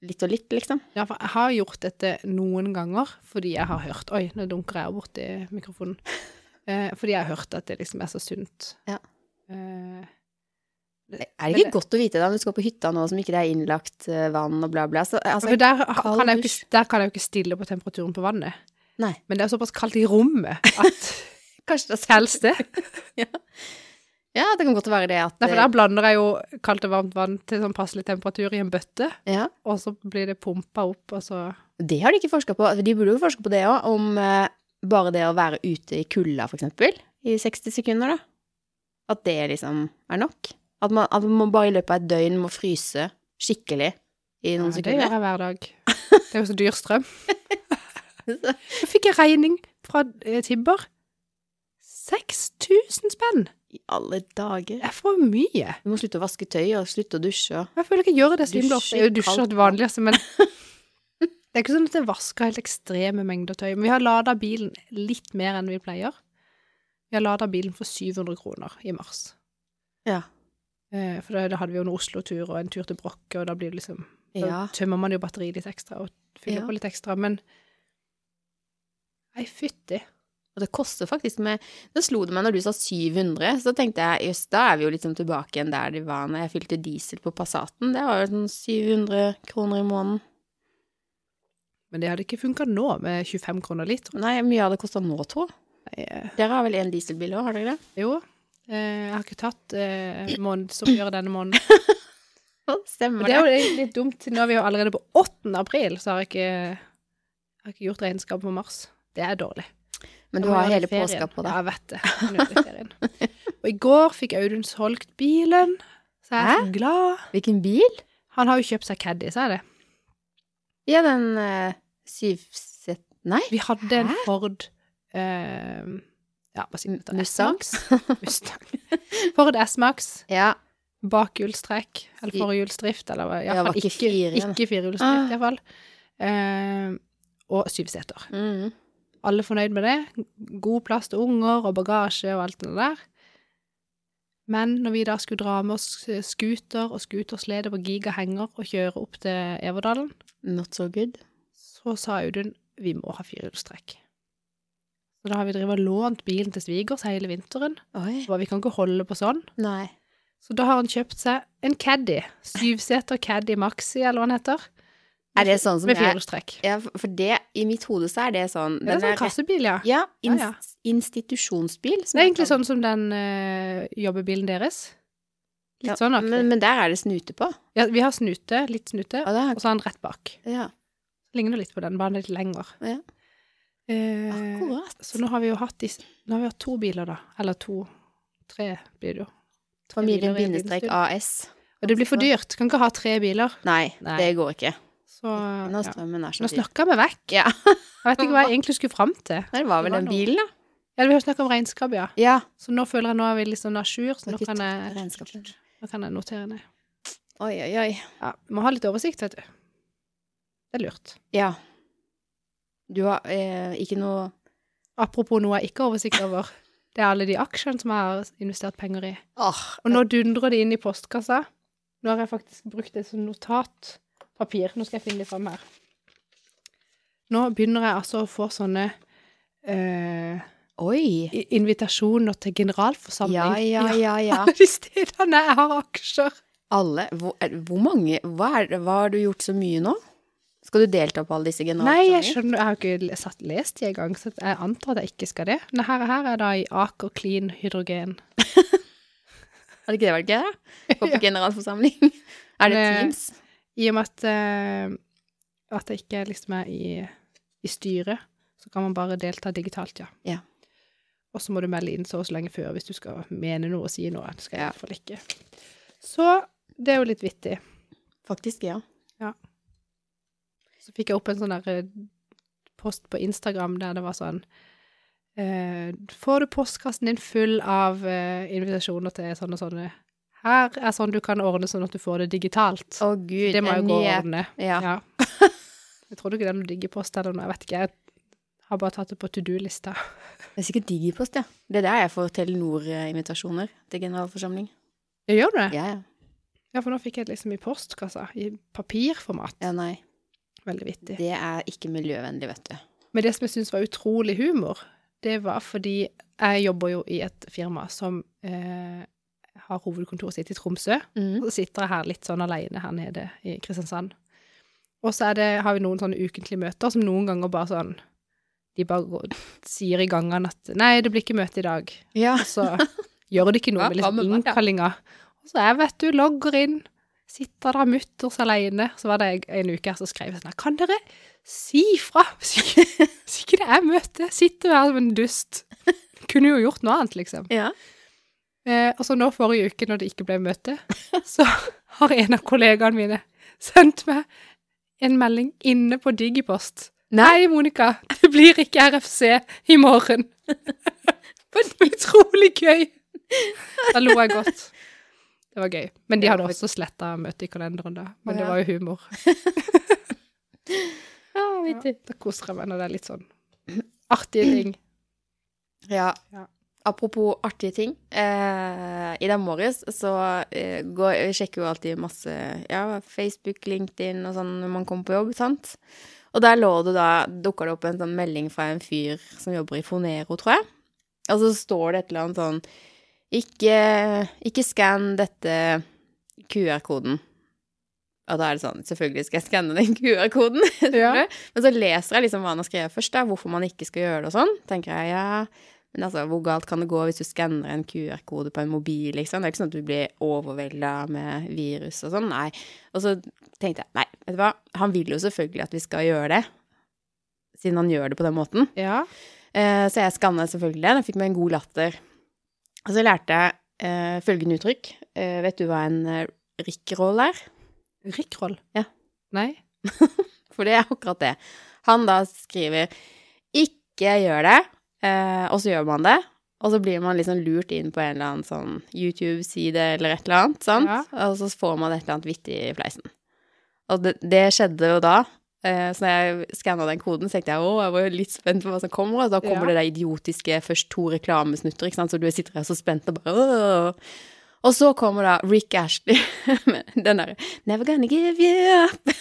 Litt og litt, liksom. Ja, for jeg har gjort dette noen ganger fordi jeg har hørt Oi, nå dunker jeg borti mikrofonen. *laughs* Eh, fordi jeg har hørt at det liksom er så sunt. Ja. Eh, Er det ikke godt å vite da, når du skal på hytta nå som ikke det er innlagt eh, vann og bla, bla? Så, altså, der, kan ikke, der kan jeg jo ikke stille på temperaturen på vannet. Nei. Men det er såpass kaldt i rommet at *laughs* kanskje det er Helst det. *laughs* Ja, det kan godt være det at Nei, for der blander jeg jo kaldt og varmt vann til sånn passelig temperatur i en bøtte, Ja. og så blir det pumpa opp, og så Det har de ikke forska på. De burde jo forske på det òg, om eh, bare det å være ute i kulda, for eksempel, i 60 sekunder, da. At det liksom er nok. At man, at man bare i løpet av et døgn må fryse skikkelig i noen Ja, det gjør jeg hver dag. *laughs* Det er jo så dyr strøm. Så fikk jeg regning fra eh, Tibber. 6000 spenn! I alle dager. Er for mye. Du må slutte å vaske tøy og slutte å dusje Jeg føler ikke jeg gjør det så himla ofte. Jeg dusjer det vanligste, men *laughs* det er ikke sånn at jeg vasker helt ekstreme mengder tøy. Men vi har lada bilen litt mer enn vi pleier. Vi har lada bilen for 700 kroner i mars. Ja. Eh, For da, da hadde vi jo en Oslo-tur og en tur til Brokke, og da blir det liksom Da Ja. tømmer man jo batteriet litt ekstra og fyller Ja. på litt ekstra, men Nei, fytti. Og det koster faktisk med Det slo det meg når du sa 700, så tenkte jeg jøss, da er vi jo liksom tilbake igjen der de var når jeg fylte diesel på Passaten. Det var jo sånn 700 kroner i måneden. Men det hadde ikke funka nå, med 25 kroner literen. Nei, mye av det koster nå, jeg. Eh, Dere har vel en dieselbil òg, har dere det? Jo. Eh, jeg har ikke tatt eh, månedsoppgjøret denne måneden. *laughs* Stemmer det Det er jo litt dumt, nå er vi jo allerede på 8. april, så har jeg ikke, jeg har ikke gjort regnskap for mars. Det er dårlig. Men du har hele påska på det. Ja, jeg vet det. Jeg. Og i går fikk Audun solgt bilen, så jeg er så glad. Hvilken bil? Han har jo kjøpt seg Caddy, sa jeg det. Ja, den uh, syvsett... Nei, Vi hadde en Hæ? Ford uh, Ja, hva sier det? Mustang? *laughs* Mustang. Ford S-Max. Ja. Bakhjulstrekk, eller forhjulsdrift, eller hva. Ja, ikke ikke, firehjulsdrift, Ah. iallfall. Uh, og syv seter. Mm. Alle fornøyd med det. God plass til unger og bagasje og alt det der. Men når vi da skulle dra med oss scooter og scooterslede på Giga henger og kjøre opp til Everdalen, Not so good. så sa Audun vi må ha firehjulstrekk. Så da har vi drevet og lånt bilen til svigers hele vinteren. Oi. Og vi kan ikke holde på sånn. Nei. Så da har han kjøpt seg en Caddy. Syvseter Caddy Maxi, eller hva den heter. Er det sånn som Med firehjulstrekk. Ja, for det, i mitt hode så er det sånn Det er den sånn kassebil, ja. Ja, Ja, ja. institusjonsbil. som Det er egentlig sånn som den øh, jobbebilen deres. Litt Ja, sånn aktig. Men, men der er det snute på. Ja, vi har snute, litt snute, og, er, og så har den rett bak. ja. Ligner litt på den, bare litt lenger. Ja. Eh, Akkurat. så nå har vi jo hatt, disse, nå har vi hatt to biler, da. Eller to. Tre blir det jo. Familien biler i en bindestrek bilstue. AS. Og det blir for dyrt. Kan ikke ha tre biler. Nei, Nei. det går ikke. Så Når strømmen er så Nå dyr. snakka vi vekk. Ja. Jeg vet ikke hva jeg *laughs* egentlig skulle fram til. Nei, det var vel Det var den bilen, da. Ja, Vi har snakka om regnskap, ja. Ja. Så nå føler jeg nå er vi sånn à jour, så nå kan jeg, nå kan jeg notere ned. Oi, oi, oi. Ja, vi må ha litt oversikt, vet du. Det er lurt. Ja. Du har eh, ikke noe Apropos noe jeg ikke har oversikt over. Det er alle de aksjene som jeg har investert penger i. Oh, Og nå dundrer det inn i postkassa. Nå har jeg faktisk brukt et sånt notatpapir. Nå skal jeg finne det fram her. Nå begynner jeg altså å få sånne eh, Oi! invitasjoner til generalforsamling. Ja, ja, ja, ja. *laughs* De stedene jeg har aksjer. Alle hvor, hvor mange hva, er, hva har du gjort så mye nå? Skal du delta på alle disse generalforsamlingene? Nei, jeg skjønner, jeg har ikke satt lest de engang, så jeg antar at jeg ikke skal det. Men her, her er da i Aker Clean Hydrogen. *laughs* Hadde ikke det vært gøy? Gå på *laughs* generalforsamling? Er Det- Teams? I og med at, eh, at jeg ikke liksom er i, i styret, så kan man bare delta digitalt, ja. Ja. Og så må du melde inn så og så lenge før hvis du skal mene noe og si noe. Det skal jeg Ja. fall ikke. Så det er jo litt vittig. Faktisk, ja. ja. Så fikk jeg opp en sånn der eh, post på Instagram der det var sånn eh, Får du postkassen din full av eh, invitasjoner til sånne og sånne Her er sånn du kan ordne sånn at du får det digitalt. Å gud, det må jeg gå og ordne. Ja. Ja. *laughs* Jeg tror ikke det er noe digipost eller noe, jeg vet ikke. Jeg har bare tatt det på to do-lista. Det er sikkert Digipost, ja. Det er der jeg får Telenor-invitasjoner til generalforsamling. Gjør du det? Ja, ja. Ja, for nå fikk jeg det liksom i postkassa, i papirformat. Ja, nei. Veldig vittig. Det er ikke miljøvennlig, vet du. Men det som jeg syns var utrolig humor, det var fordi jeg jobber jo i et firma som eh, har hovedkontoret sitt i Tromsø. Mm. Og så sitter jeg her litt sånn alene her nede i Kristiansand. Og så er det, har vi noen sånne ukentlige møter som noen ganger bare sånn De bare går, sier i gangene at 'nei, det blir ikke møte i dag'. Ja. Og så gjør det ikke noe med liksom innkallinga. Og så jeg, vet du, logger inn, sitter der mutters alene. Så var det en uke her som skrev sånn Kan dere si fra *laughs* hvis ikke, hvis ikke det er møte? Sitter her som en dust. Kunne jo gjort noe annet, liksom. ja. Eh, og så nå forrige uke, når det ikke ble møte, *laughs* så har en av kollegaene mine sendt meg en melding inne på Digipost. Nei, Monica, det blir ikke RFC i morgen. *laughs* Utrolig gøy. Da lo jeg godt. Det var gøy. Men de hadde også sletta møtet i kalenderen da. Men det var jo humor. *laughs* Ja, Ja, vittig. da koser jeg meg når det er litt sånn artige ting. Ja. Ja. Apropos artige ting. Eh, I dag morges så eh, går, jeg sjekker jo alltid masse ja, Facebook, LinkedIn og sånn når man kommer på jobb, sant. Og der lå det da, dukka det opp en sånn melding fra en fyr som jobber i Fonero, tror jeg. Og så står det et eller annet sånn Ikke, ikke skann dette QR-koden. Og da er det sånn Selvfølgelig skal jeg skanne den QR-koden. *laughs* Ja. Men så leser jeg liksom hva han har skrevet først, da, hvorfor man ikke skal gjøre det og sånn. Tenker jeg, ja, men altså, hvor galt kan det gå hvis du skanner en QR-kode på en mobil, liksom? Det er ikke sånn at du blir overvelda med virus og sånn, nei. Og så tenkte jeg, nei, vet du hva, han vil jo selvfølgelig at vi skal gjøre det, siden han gjør det på den måten. Ja. Eh, så jeg skanna selvfølgelig den, og fikk meg en god latter. Og så lærte jeg eh, følgende uttrykk. Eh, vet du hva en eh, rickroll er? Rickroll? Ja. Nei? *laughs* For det er akkurat det. Han da skriver 'ikke gjør det', eh, og så gjør man det. Og så blir man liksom lurt inn på en eller annen sånn YouTube-side eller et eller annet, sant? Ja. Og så får man et eller annet vittig i fleisen. Og det, det skjedde jo da. Eh, så når jeg skanna den koden, så tenkte jeg å, jeg var jo litt spent på hva som kommer, og da kommer Ja. det der idiotiske først to reklamesnutter, ikke sant, så du sitter her så spent og bare åh. Og så kommer da Rick Ashley *laughs* med den derre 'Never gonna give you up'.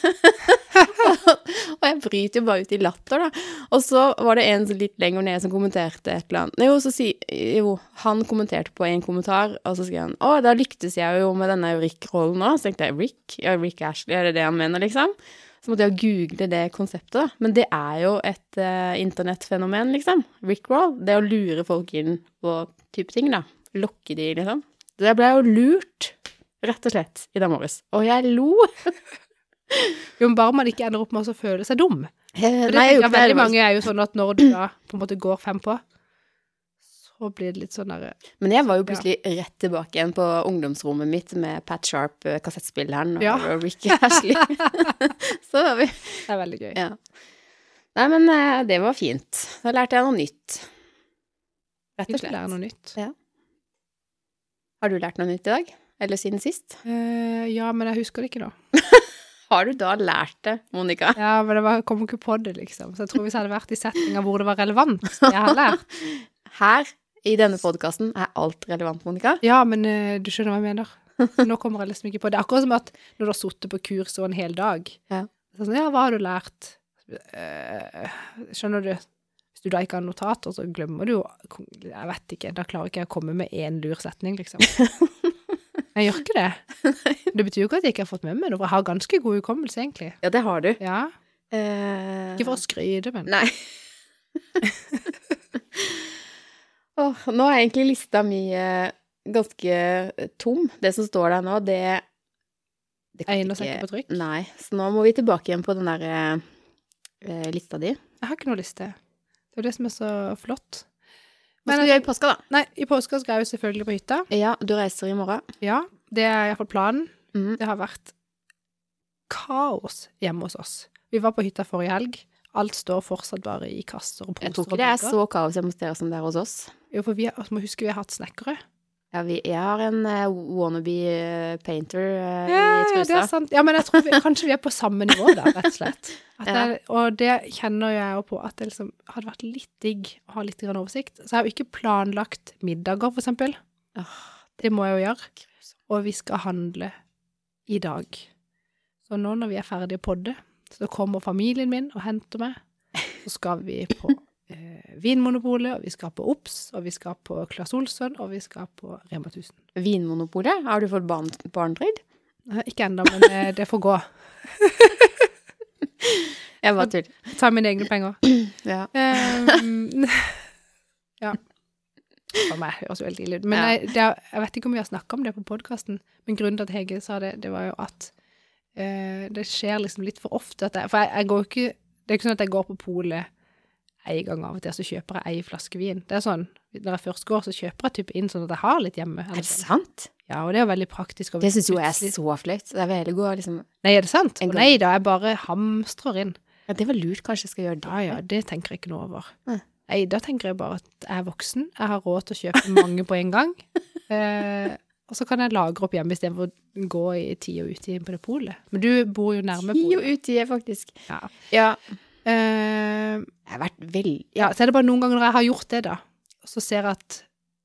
*laughs* og jeg bryter jo bare ut i latter, da. Og så var det en litt lenger ned som kommenterte et eller annet. Jo, så si, jo han kommenterte på en kommentar, og så skrev han 'Å, da lyktes jeg jo med denne Rick-rollen òg'. Så tenkte jeg 'Rick? Ja, Rick Ashley, er det det han mener', liksom? Så måtte jeg google det konseptet, da. Men det er jo et uh, internettfenomen, liksom. Rickroll. Det å lure folk inn på type ting, da. Lokke de, liksom. Så jeg ble jo lurt, rett og slett, i dag morges. Og jeg lo. *laughs* Jo, men bare man ikke ender opp med å føle seg dum. Eh, For det nei, det. veldig mange er jo sånn at når du da på en måte går fem på, så blir det litt sånn derre Men jeg var jo plutselig rett tilbake igjen på ungdomsrommet mitt med Pat Sharp, eh, og, Ja. *laughs* og Ricky Ashley. *laughs* så var vi Det er veldig gøy. Ja. Nei, men eh, det var fint. Da lærte jeg noe nytt. Rett og å lære noe nytt. Har du lært noe nytt i dag? Eller siden sist? Uh, ja, men jeg husker det ikke nå. *laughs* Har du da lært det, Monica? Ja, men det var, kom ikke på det, liksom. Så jeg tror hvis jeg hadde vært i setninger hvor det var relevant, det jeg har lært *laughs* Her i denne podkasten er alt relevant, Monica. Ja, men uh, du skjønner hva jeg mener. Så nå kommer jeg liksom ikke på det. Det er akkurat som at når du har sittet på kurs og en hel dag Ja. Sånn, ja, hva har du lært? Uh, skjønner du? Hvis du da ikke har notater, så glemmer du jo Jeg vet ikke, da klarer ikke jeg å komme med én lur setning, liksom. *laughs* Jeg gjør ikke det. Det betyr jo ikke at jeg ikke har fått med meg noe, for jeg har ganske god hukommelse, egentlig. Ja, det har du. Ja. Eh, Ikke for å skryte, men Nei. *laughs* oh, nå er egentlig lista mi eh, ganske tom. Det som står der nå, det, det kan egner seg ikke på trykk. Nei, så nå må vi tilbake igjen på den der eh, eh, lista di. Jeg har ikke noe liste. Det er det som er så flott. Hva skal vi gjøre i påska, da? Nei, i påska skal jeg jo selvfølgelig på hytta. Ja, du reiser i morgen. Ja, det er iallfall planen. Mm. Det har vært kaos hjemme hos oss. Vi var på hytta forrige helg. Alt står fortsatt bare i kasser og poser. Jeg tror ikke det er så kaos hjemme hos dere som det er hos oss. Jo, for vi har, må huske vi har hatt snekkere. Ja, vi, jeg har en uh, wannabe eh, painter uh, Ja, i ja, det er sant. Ja, men jeg tror vi, kanskje vi er på samme nivå der, rett og slett. *laughs* Ja. jeg, og det kjenner jeg jo på at det liksom hadde vært litt digg å ha litt grann oversikt. Så jeg har jo ikke planlagt middager, for eksempel. Oh, Det må jeg jo gjøre. Og vi skal handle i dag. Så nå når vi er ferdige å podde, så kommer familien min og henter meg. Så skal vi på eh, Vinmonopolet, og vi skal på Ops, og vi skal på Claes Olsson, og vi skal på Rema 1000. Vinmonopolet, har du fått barn? Eh, Ikke ennå, men eh, det får gå. *laughs* Jeg bare tuller. Ta mine egne penger. *clears throat* Ja. Um, *laughs* ja. For meg høres veldig ille ut. Men Ja. jeg, det, er- jeg vet ikke om vi har snakka om det på podkasten, men grunnen til at Hege sa det, det var jo at uh, det skjer liksom litt for ofte at jeg For jeg, jeg går ikke Det er ikke sånn at jeg går på polet en gang av og til, så kjøper jeg ei flaske vin. Det er sånn, Når jeg først går, så kjøper jeg type inn sånn at jeg har litt hjemme. Er det sånn. sant? Ja, og det er jo veldig praktisk. og Det syns jo jeg er så flaut. det er veldig godt. liksom Nei, er det sant? Og Nei da, jeg bare hamstrer inn. Ja, det var lurt, kanskje jeg skal gjøre det. Ja ja, det tenker jeg ikke noe over. Nei. Nei, da tenker jeg bare at jeg er voksen, jeg har råd til å kjøpe mange på en gang. *laughs* Eh, og så kan jeg lagre opp hjemme istedenfor å gå i tid og uti på det polet. Men du bor jo nærme Ti og polet. uti, faktisk. Ja. Ja. Eh, Jeg har vært vel... ja, så er det bare noen ganger når jeg har gjort det, da, og så ser jeg at,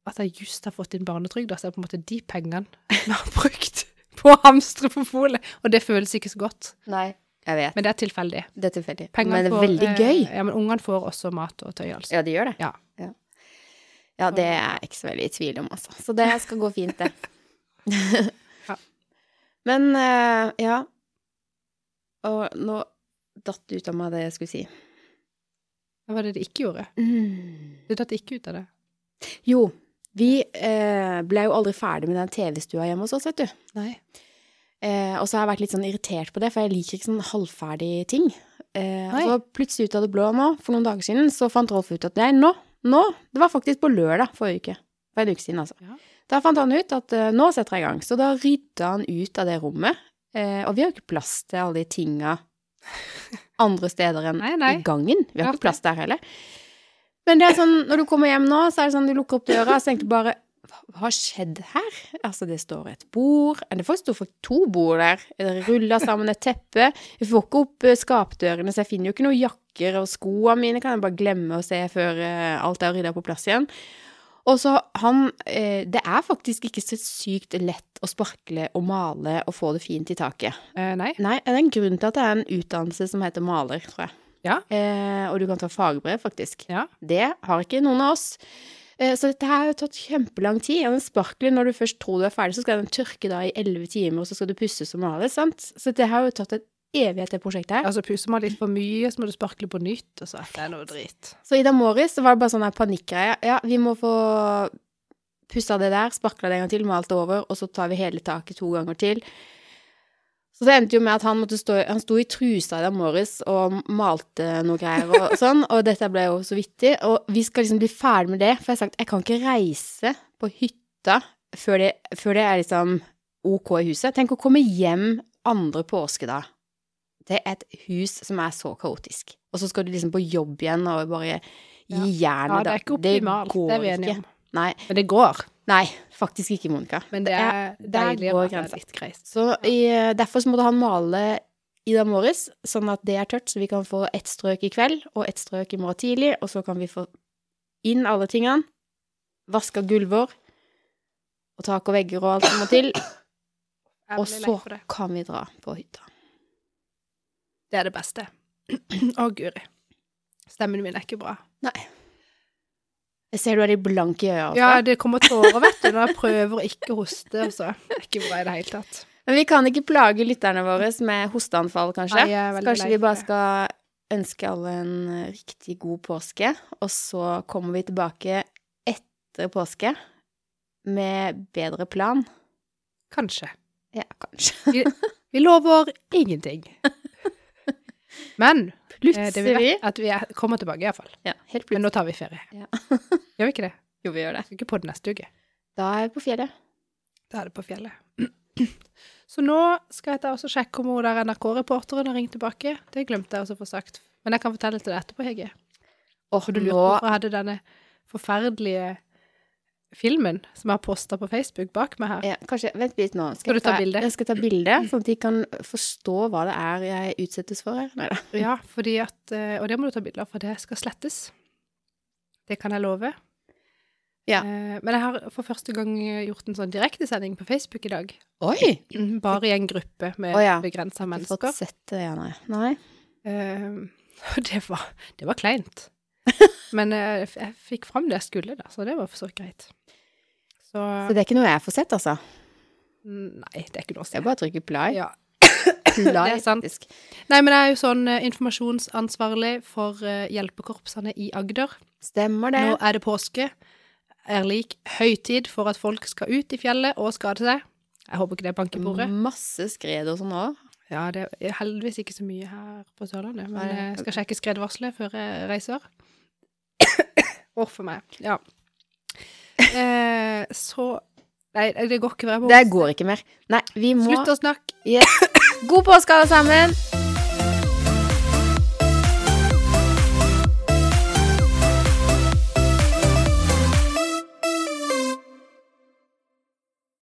at jeg just har fått inn barnetrygd, så er det på en måte de pengene jeg har brukt på å hamstre på polet, og det føles ikke så godt. Nei, jeg vet. Men det er tilfeldig. Det er tilfeldig. Pengene Men det er får, veldig eh, gøy. Ja, men ungene får også mat og tøy, altså. Ja, de gjør det. Ja. ja. Ja, det er jeg ikke så veldig i tvil om, altså. Så det skal gå fint, det. *laughs* Ja. Men uh, ja. Og nå datt ut av meg det jeg skulle si. Hva var det det ikke gjorde? Mm. Du datt ikke ut av det? Jo, vi eh, ble jo aldri ferdig med den TV-stua hjemme hos oss, vet du. Nei. Eh, og så har jeg vært litt sånn irritert på det, for jeg liker ikke sånn halvferdige ting. Eh, og så plutselig ut av det blå nå, for noen dager siden, så fant Rolf ut at nei, nå, nå, det var faktisk på lørdag forrige uke. For en uke siden, altså. Ja. Da fant han ut at uh, nå setter jeg i gang. Så da rydda han ut av det rommet. Eh, og vi har jo ikke plass til alle de tinga andre steder enn Nei, nei. i gangen. Vi har ikke plass der heller. Men det er sånn, når du kommer hjem nå, så er det sånn, du lukker opp døra, så tenker du bare hva har skjedd her? Altså, det står et bord Det står for to bord der. Det ruller sammen et teppe. Jeg får ikke opp eh, skapdørene, så jeg finner jo ikke noen jakker, og skoene mine kan jeg bare glemme å se før eh, alt er rydda på plass igjen. Og så han eh, Det er faktisk ikke så sykt lett å sparkle og male og få det fint i taket. Eh, nei. Nei, det er en grunn til at det er en utdannelse som heter maler, tror jeg. Ja. Eh, og du kan ta fagbrev, faktisk. Ja. Det har ikke noen av oss. Eh, så dette har jo tatt kjempelang tid. Og den sparkelen, når du først tror du er ferdig, så skal den tørke da i elleve timer, og så skal du pusses og males, sant. Så det har jo tatt et evighet, det prosjektet her. Altså, pusser man litt for mye, så må du sparkle på nytt, og så det er noe drit. Så Ida Morris var det bare sånn panikkgreie. Ja, vi må få pussa det der, sparkla det en gang til, malt det over, og så tar vi hele taket to ganger til. Så det endte jo med at han stå Han sto i trusa i Morris, morges og malte noe greier og *laughs* sånn, og dette ble jo så vittig. Og vi skal liksom bli ferdig med det, for jeg har sagt jeg kan ikke reise på hytta før det, før det er liksom ok i huset. Tenk å komme hjem andre påskedag. Det er et hus som er så kaotisk. Og så skal du liksom på jobb igjen og bare gi jernet. Ja, det er ikke optimalt, det er vi enige om. Nei, Men det går. nei, faktisk ikke, Monica. Men det er der deilig går være det er litt greit. Så i, derfor så måtte han male i dag morges, sånn at det er tørt, så vi kan få ett strøk i kveld og ett strøk i morgen tidlig, og så kan vi få inn alle tingene, vaska gulver og tak og vegger og alt som må til, *coughs* og så det. kan vi dra på hytta. Det er det beste. *clears throat* Å, guri. Stemmen min er ikke bra. Nei. Jeg ser du er litt blank i øya, altså. Ja, det kommer tårer, vet du, når jeg prøver å ikke hoste, Altså. Det er ikke bra i det hele tatt. Men vi kan ikke plage lytterne våre med hosteanfall, kanskje. Nei, jeg er kanskje vi bare skal ønske alle en riktig god påske, og så kommer vi tilbake etter påske med bedre plan. Kanskje. Ja, kanskje. Vi, vi lover ingenting. *laughs* Men Plutselig. det vi vet, at vi er, kommer tilbake iallfall. Ja, helt Men nå tar vi ferie. Ja. *laughs* Gjør vi ikke det? Jo, vi gjør det. Skal ikke på det neste uke. Da er vi på fjellet. Da er det på fjellet. *clears throat* Så nå skal jeg ta også sjekke om hun der NRK-reporteren har ringt tilbake. Det glemte jeg også å få sagt. Men jeg kan fortelle til deg etterpå, Hege. Og For du lurte på hvorfor jeg hadde denne forferdelige filmen som jeg har posta på Facebook bak meg her. ja, Kanskje Vent litt nå. Skal du jeg ta bilde? Jeg skal ta bilde, sånn at de kan forstå hva det er jeg utsettes for her. Nei da. *laughs* Ja, fordi at eh, Og det må du ta bilde av, for det skal slettes. Det kan jeg love. Ja. Eh, Men jeg har for første gang gjort en sånn direktesending på Facebook i dag. Oi! *clears throat* Bare i en gruppe med oh, ja. begrensa Har fått mennesker. sett det, ja, nei. nei. *laughs* Og det var, det var kleint. Men eh, jeg, jeg fikk fram det jeg skulle, da, så det var for så vidt greit. Så Så det er ikke noe jeg får sett, altså. Nei, det er ikke noe å se. Det er bare å trykke play. Ja. *coughs* play det er sant. Nei, men jeg er jo sånn eh, informasjonsansvarlig for eh, hjelpekorpsene i Agder. Stemmer det. Nå er det påske. Er lik høytid for at folk skal ut i fjellet og skade seg. Jeg håper ikke det banker på bordet. Masse skred og sånn òg. Ja, det er heldigvis ikke så mye her på Sørlandet, men jeg skal sjekke skredvarselet før jeg reiser. Orr for meg. Ja. *laughs* Eh, så Nei, det går ikke. Må Det går ikke mer. Nei, vi må Slutt å snakke. Yes. God påske, alle sammen!